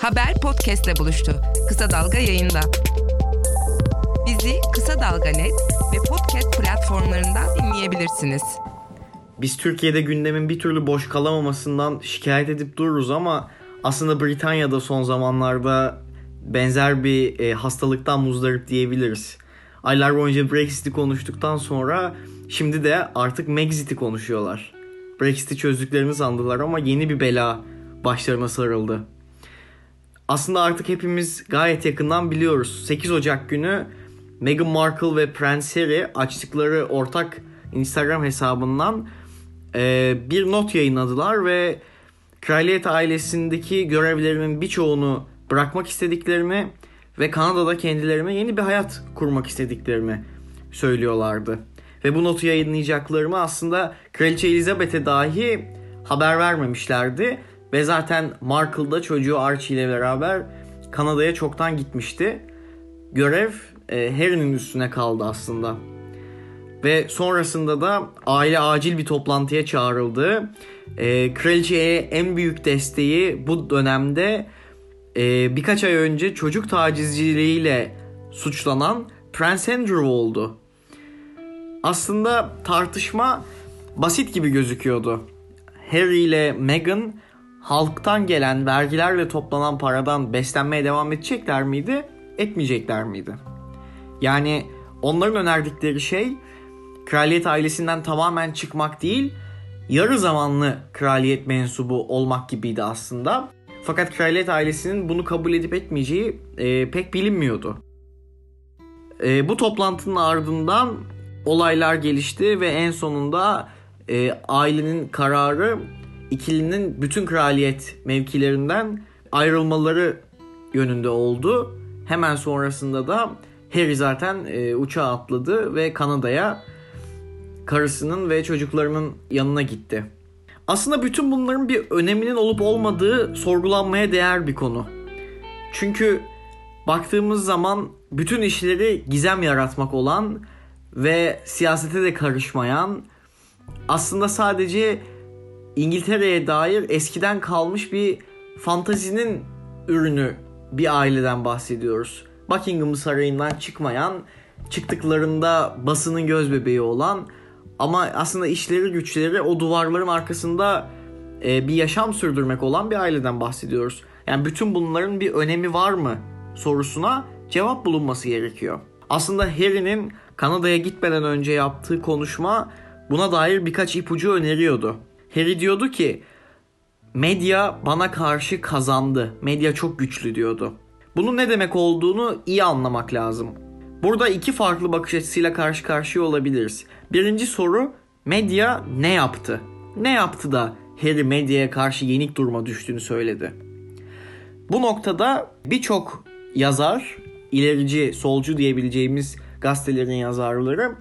Haber podcastle buluştu. Kısa Dalga yayında. Bizi Kısa Dalga Net ve podcast platformlarından dinleyebilirsiniz. Biz Türkiye'de gündemin bir türlü boş kalamamasından şikayet edip dururuz ama aslında Britanya'da son zamanlarda benzer bir e, hastalıktan muzdarip diyebiliriz. Aylar boyunca Brexit'i konuştuktan sonra şimdi de artık Megxit'i konuşuyorlar. Brexit'i çözdüklerini sandılar ama yeni bir bela başlarına sarıldı. Aslında artık hepimiz gayet yakından biliyoruz. 8 Ocak günü Meghan Markle ve Prince Harry açtıkları ortak Instagram hesabından e, bir not yayınladılar ve kraliyet ailesindeki görevlerinin birçoğunu bırakmak istediklerini ve Kanada'da kendilerine yeni bir hayat kurmak istediklerini söylüyorlardı. Ve bu notu yayınlayacaklarımı aslında Kraliçe Elizabeth'e dahi haber vermemişlerdi. Ve zaten Markle da çocuğu Archie ile beraber Kanada'ya çoktan gitmişti. Görev e, Harry'nin üstüne kaldı aslında. Ve sonrasında da aile acil bir toplantıya çağrıldı. E, kraliçeye en büyük desteği bu dönemde e, birkaç ay önce çocuk tacizciliğiyle suçlanan Prince Andrew oldu. Aslında tartışma basit gibi gözüküyordu. Harry ile Meghan halktan gelen vergilerle toplanan paradan beslenmeye devam edecekler miydi, etmeyecekler miydi? Yani onların önerdikleri şey kraliyet ailesinden tamamen çıkmak değil, yarı zamanlı kraliyet mensubu olmak gibiydi aslında. Fakat kraliyet ailesinin bunu kabul edip etmeyeceği e, pek bilinmiyordu. E, bu toplantının ardından olaylar gelişti ve en sonunda e, ailenin kararı ikilinin bütün kraliyet mevkilerinden ayrılmaları yönünde oldu. Hemen sonrasında da Harry zaten e, uçağa atladı ve Kanada'ya karısının ve çocuklarının yanına gitti. Aslında bütün bunların bir öneminin olup olmadığı sorgulanmaya değer bir konu. Çünkü baktığımız zaman bütün işleri gizem yaratmak olan ve siyasete de karışmayan aslında sadece İngiltere'ye dair eskiden kalmış bir fantazinin ürünü bir aileden bahsediyoruz. Buckingham Sarayı'ndan çıkmayan, çıktıklarında basının göz bebeği olan ama aslında işleri güçleri o duvarların arkasında e, bir yaşam sürdürmek olan bir aileden bahsediyoruz. Yani bütün bunların bir önemi var mı sorusuna cevap bulunması gerekiyor. Aslında Harry'nin Kanada'ya gitmeden önce yaptığı konuşma buna dair birkaç ipucu öneriyordu. Harry diyordu ki medya bana karşı kazandı. Medya çok güçlü diyordu. Bunun ne demek olduğunu iyi anlamak lazım. Burada iki farklı bakış açısıyla karşı karşıya olabiliriz. Birinci soru medya ne yaptı? Ne yaptı da Harry medyaya karşı yenik duruma düştüğünü söyledi. Bu noktada birçok yazar, ilerici, solcu diyebileceğimiz gazetelerin yazarları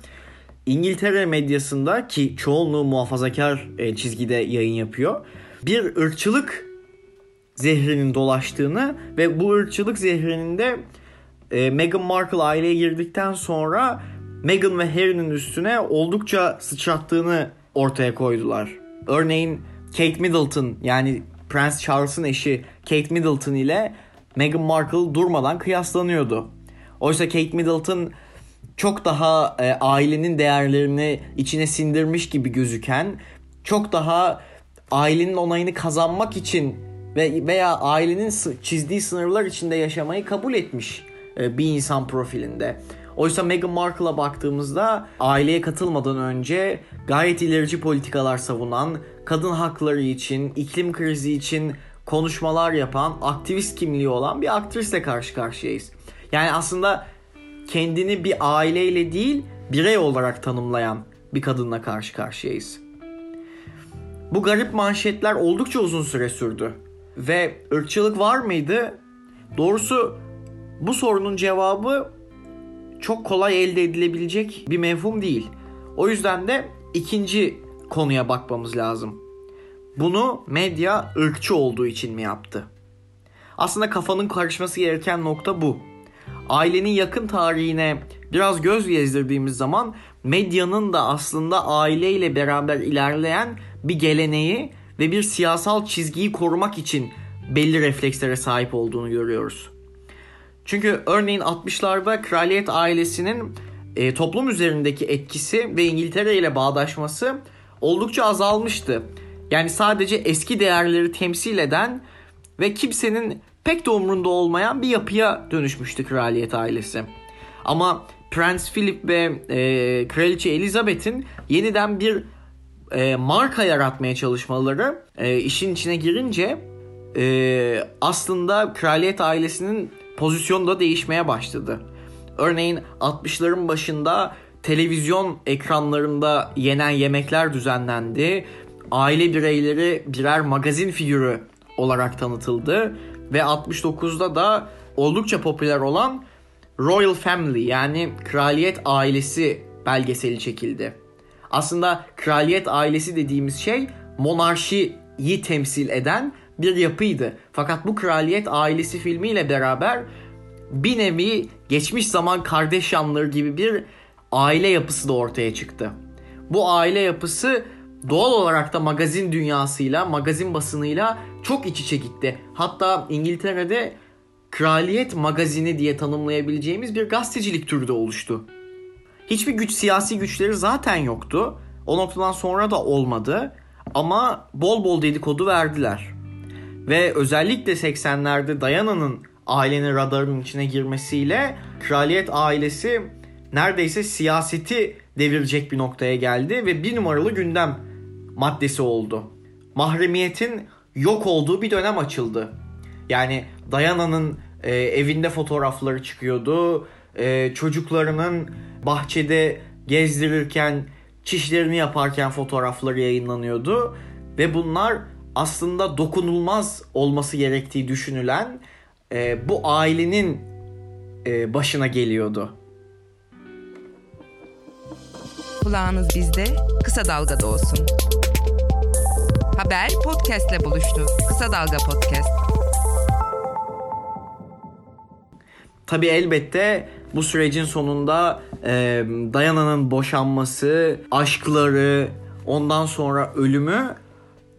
İngiltere medyasında ki çoğunluğu muhafazakar e, çizgide yayın yapıyor. Bir ırkçılık zehrinin dolaştığını ve bu ırkçılık zehrinin de e, Meghan Markle aileye girdikten sonra Meghan ve Harry'nin üstüne oldukça sıçrattığını ortaya koydular. Örneğin Kate Middleton yani Prince Charles'ın eşi Kate Middleton ile Meghan Markle durmadan kıyaslanıyordu. Oysa Kate Middleton çok daha e, ailenin değerlerini içine sindirmiş gibi gözüken, çok daha ailenin onayını kazanmak için ve veya ailenin çizdiği sınırlar içinde yaşamayı kabul etmiş e, bir insan profilinde. Oysa Meghan Markle'a baktığımızda aileye katılmadan önce gayet ilerici politikalar savunan, kadın hakları için, iklim krizi için konuşmalar yapan, aktivist kimliği olan bir aktrisle karşı karşıyayız. Yani aslında kendini bir aileyle değil birey olarak tanımlayan bir kadınla karşı karşıyayız. Bu garip manşetler oldukça uzun süre sürdü. Ve ırkçılık var mıydı? Doğrusu bu sorunun cevabı çok kolay elde edilebilecek bir mevhum değil. O yüzden de ikinci konuya bakmamız lazım. Bunu medya ırkçı olduğu için mi yaptı? Aslında kafanın karışması gereken nokta bu ailenin yakın tarihine biraz göz gezdirdiğimiz zaman medyanın da aslında aileyle beraber ilerleyen bir geleneği ve bir siyasal çizgiyi korumak için belli reflekslere sahip olduğunu görüyoruz. Çünkü örneğin 60'larda kraliyet ailesinin e, toplum üzerindeki etkisi ve İngiltere ile bağdaşması oldukça azalmıştı. Yani sadece eski değerleri temsil eden ve kimsenin pek de umrunda olmayan bir yapıya dönüşmüştü kraliyet ailesi. Ama Prens Philip ve e, Kraliçe Elizabeth'in yeniden bir e, marka yaratmaya çalışmaları e, işin içine girince e, aslında kraliyet ailesinin pozisyonu da değişmeye başladı. Örneğin 60'ların başında televizyon ekranlarında yenen yemekler düzenlendi. Aile bireyleri birer magazin figürü olarak tanıtıldı ve 69'da da oldukça popüler olan Royal Family yani kraliyet ailesi belgeseli çekildi. Aslında kraliyet ailesi dediğimiz şey monarşiyi temsil eden bir yapıydı. Fakat bu kraliyet ailesi filmiyle beraber bir nevi geçmiş zaman kardeş yanları gibi bir aile yapısı da ortaya çıktı. Bu aile yapısı doğal olarak da magazin dünyasıyla, magazin basınıyla çok iç içe gitti. Hatta İngiltere'de kraliyet magazini diye tanımlayabileceğimiz bir gazetecilik türü de oluştu. Hiçbir güç siyasi güçleri zaten yoktu. O noktadan sonra da olmadı. Ama bol bol dedikodu verdiler. Ve özellikle 80'lerde Diana'nın ailenin radarının içine girmesiyle kraliyet ailesi neredeyse siyaseti devirecek bir noktaya geldi ve bir numaralı gündem maddesi oldu. Mahremiyetin yok olduğu bir dönem açıldı. Yani Diana'nın e, evinde fotoğrafları çıkıyordu. E, çocuklarının bahçede gezdirirken, çişlerini yaparken fotoğrafları yayınlanıyordu. Ve bunlar aslında dokunulmaz olması gerektiği düşünülen e, bu ailenin e, başına geliyordu. Kulağınız bizde, kısa dalgada olsun. Haber podcastle buluştu. Kısa Dalga Podcast. Tabii elbette bu sürecin sonunda e, Dayana'nın boşanması, aşkları, ondan sonra ölümü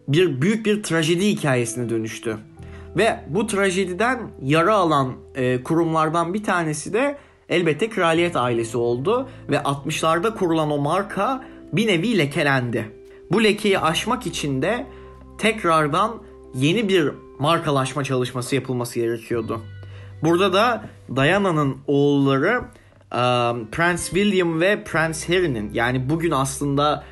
bir büyük bir trajedi hikayesine dönüştü. Ve bu trajediden yara alan e, kurumlardan bir tanesi de elbette kraliyet ailesi oldu ve 60'larda kurulan o marka bir nevi lekelendi. Bu lekeyi aşmak için de tekrardan yeni bir markalaşma çalışması yapılması gerekiyordu. Burada da Diana'nın oğulları Prince William ve Prince Harry'nin yani bugün aslında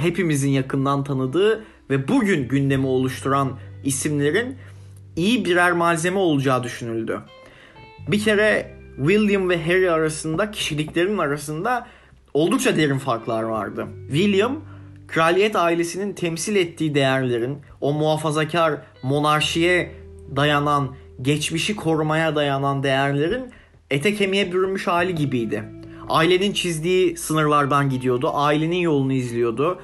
hepimizin yakından tanıdığı ve bugün gündemi oluşturan isimlerin iyi birer malzeme olacağı düşünüldü. Bir kere William ve Harry arasında kişiliklerin arasında oldukça derin farklar vardı. William kraliyet ailesinin temsil ettiği değerlerin o muhafazakar monarşiye dayanan geçmişi korumaya dayanan değerlerin ete kemiğe bürünmüş hali gibiydi. Ailenin çizdiği sınırlardan gidiyordu. Ailenin yolunu izliyordu.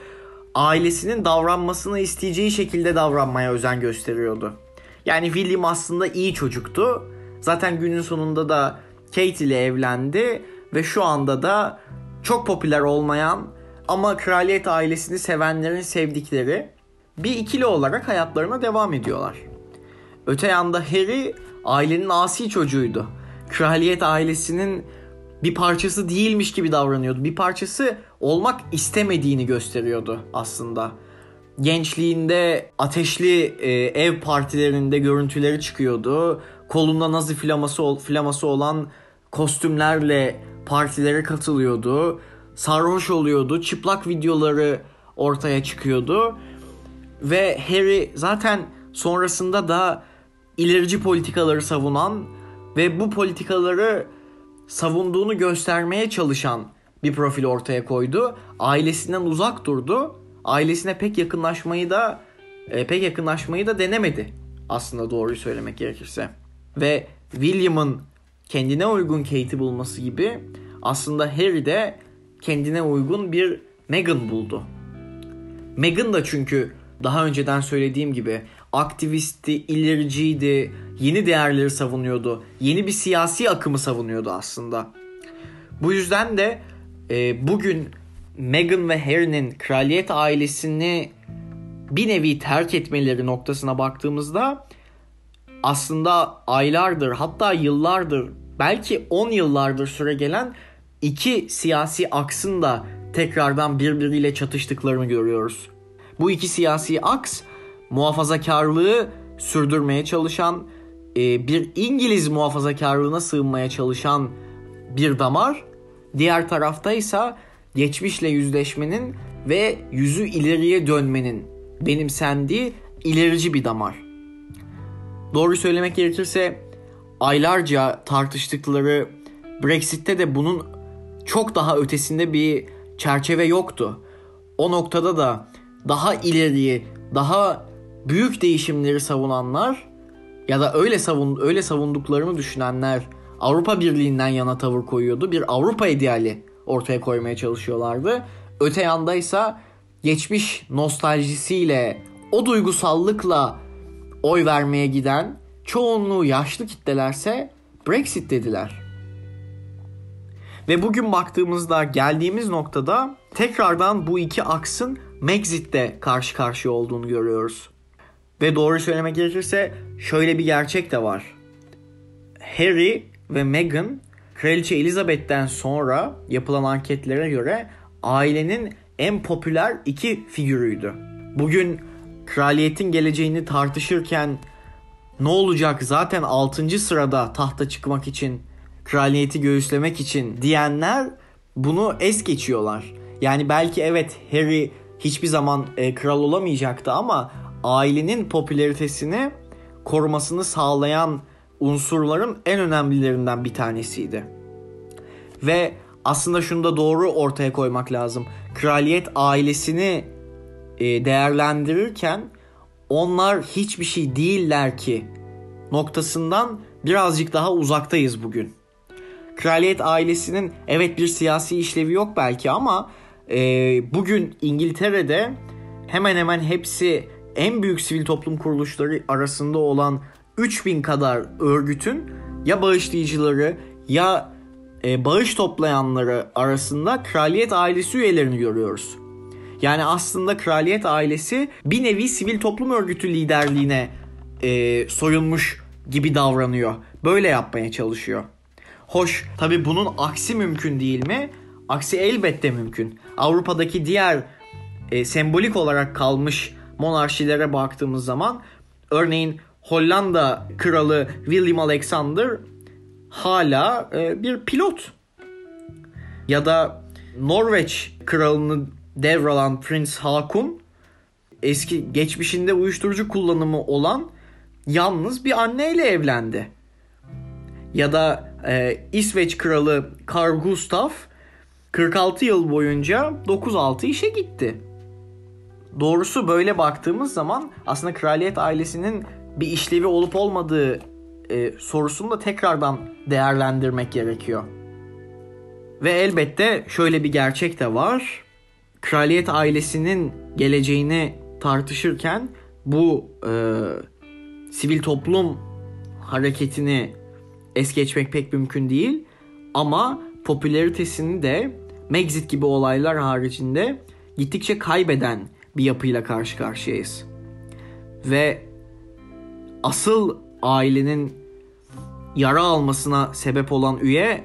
Ailesinin davranmasını isteyeceği şekilde davranmaya özen gösteriyordu. Yani William aslında iyi çocuktu. Zaten günün sonunda da Kate ile evlendi ve şu anda da çok popüler olmayan ama kraliyet ailesini sevenlerin sevdikleri bir ikili olarak hayatlarına devam ediyorlar. Öte yanda Harry ailenin asi çocuğuydu. Kraliyet ailesinin bir parçası değilmiş gibi davranıyordu. Bir parçası olmak istemediğini gösteriyordu aslında. Gençliğinde ateşli e, ev partilerinde görüntüleri çıkıyordu. Kolunda nazi flaması, flaması olan kostümlerle partilere katılıyordu. Sarhoş oluyordu. Çıplak videoları ortaya çıkıyordu. Ve Harry zaten sonrasında da ilerici politikaları savunan ve bu politikaları savunduğunu göstermeye çalışan bir profil ortaya koydu. Ailesinden uzak durdu. Ailesine pek yakınlaşmayı da e, pek yakınlaşmayı da denemedi. Aslında doğruyu söylemek gerekirse. Ve William'ın kendine uygun Kate'i bulması gibi aslında Harry de kendine uygun bir Meghan buldu. Meghan da çünkü daha önceden söylediğim gibi aktivisti, ilericiydi, yeni değerleri savunuyordu. Yeni bir siyasi akımı savunuyordu aslında. Bu yüzden de e, bugün Meghan ve Harry'nin kraliyet ailesini bir nevi terk etmeleri noktasına baktığımızda aslında aylardır hatta yıllardır belki 10 yıllardır süre gelen iki siyasi aksın da tekrardan birbiriyle çatıştıklarını görüyoruz. Bu iki siyasi aks muhafazakarlığı sürdürmeye çalışan, e, bir İngiliz muhafazakarlığına sığınmaya çalışan bir damar. Diğer tarafta ise geçmişle yüzleşmenin ve yüzü ileriye dönmenin benimsendiği ilerici bir damar. Doğru söylemek gerekirse aylarca tartıştıkları Brexit'te de bunun çok daha ötesinde bir çerçeve yoktu. O noktada da daha ileriye, daha büyük değişimleri savunanlar ya da öyle savun öyle savunduklarını düşünenler Avrupa Birliği'nden yana tavır koyuyordu. Bir Avrupa ideali ortaya koymaya çalışıyorlardı. Öte yanda ise geçmiş nostaljisiyle, o duygusallıkla oy vermeye giden çoğunluğu yaşlı kitlelerse Brexit dediler. Ve bugün baktığımızda geldiğimiz noktada tekrardan bu iki aksın Megxit'te karşı karşıya olduğunu görüyoruz. Ve doğru söylemek gerekirse şöyle bir gerçek de var. Harry ve Meghan Kraliçe Elizabeth'ten sonra yapılan anketlere göre ailenin en popüler iki figürüydü. Bugün kraliyetin geleceğini tartışırken ne olacak zaten 6. sırada tahta çıkmak için, kraliyeti göğüslemek için diyenler bunu es geçiyorlar. Yani belki evet Harry hiçbir zaman e, kral olamayacaktı ama ailenin popülaritesini korumasını sağlayan unsurların en önemlilerinden bir tanesiydi. Ve aslında şunu da doğru ortaya koymak lazım. Kraliyet ailesini e, değerlendirirken onlar hiçbir şey değiller ki noktasından birazcık daha uzaktayız bugün. Kraliyet ailesinin evet bir siyasi işlevi yok belki ama e, bugün İngiltere'de hemen hemen hepsi en büyük sivil toplum kuruluşları arasında olan 3000 kadar örgütün ya bağışlayıcıları ya e, bağış toplayanları arasında kraliyet ailesi üyelerini görüyoruz. Yani aslında kraliyet ailesi bir nevi sivil toplum örgütü liderliğine e, soyulmuş gibi davranıyor. Böyle yapmaya çalışıyor. Hoş tabi bunun aksi mümkün değil mi? Aksi elbette mümkün. Avrupa'daki diğer e, sembolik olarak kalmış monarşilere baktığımız zaman örneğin Hollanda kralı William Alexander hala e, bir pilot. Ya da Norveç kralını devralan Prince Hakun eski geçmişinde uyuşturucu kullanımı olan yalnız bir anneyle evlendi. Ya da e, İsveç kralı Carl Gustaf 46 yıl boyunca 9-6 işe gitti. Doğrusu böyle baktığımız zaman aslında kraliyet ailesinin bir işlevi olup olmadığı e, sorusunu da tekrardan değerlendirmek gerekiyor. Ve elbette şöyle bir gerçek de var. Kraliyet ailesinin geleceğini tartışırken bu e, sivil toplum hareketini es geçmek pek mümkün değil. Ama popülaritesini de Megxit gibi olaylar haricinde gittikçe kaybeden bir yapıyla karşı karşıyayız. Ve asıl ailenin yara almasına sebep olan üye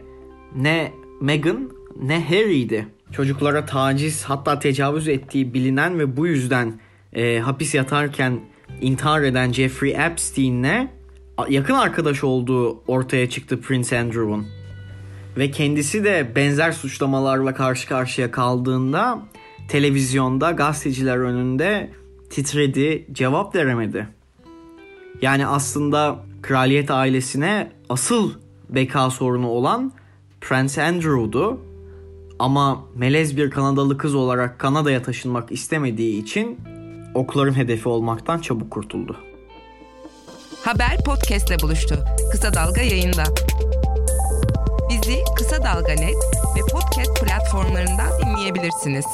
ne Meghan ne Harry'di. Çocuklara taciz hatta tecavüz ettiği bilinen ve bu yüzden e, hapis yatarken intihar eden Jeffrey Epstein'le yakın arkadaş olduğu ortaya çıktı Prince Andrew'un. Ve kendisi de benzer suçlamalarla karşı karşıya kaldığında televizyonda gazeteciler önünde titredi, cevap veremedi. Yani aslında kraliyet ailesine asıl beka sorunu olan Prince Andrew'du. Ama melez bir Kanadalı kız olarak Kanada'ya taşınmak istemediği için okların hedefi olmaktan çabuk kurtuldu. Haber podcastle buluştu. Kısa Dalga yayında. Bizi Kısa Dalga Net ve podcast platformlarından dinleyebilirsiniz.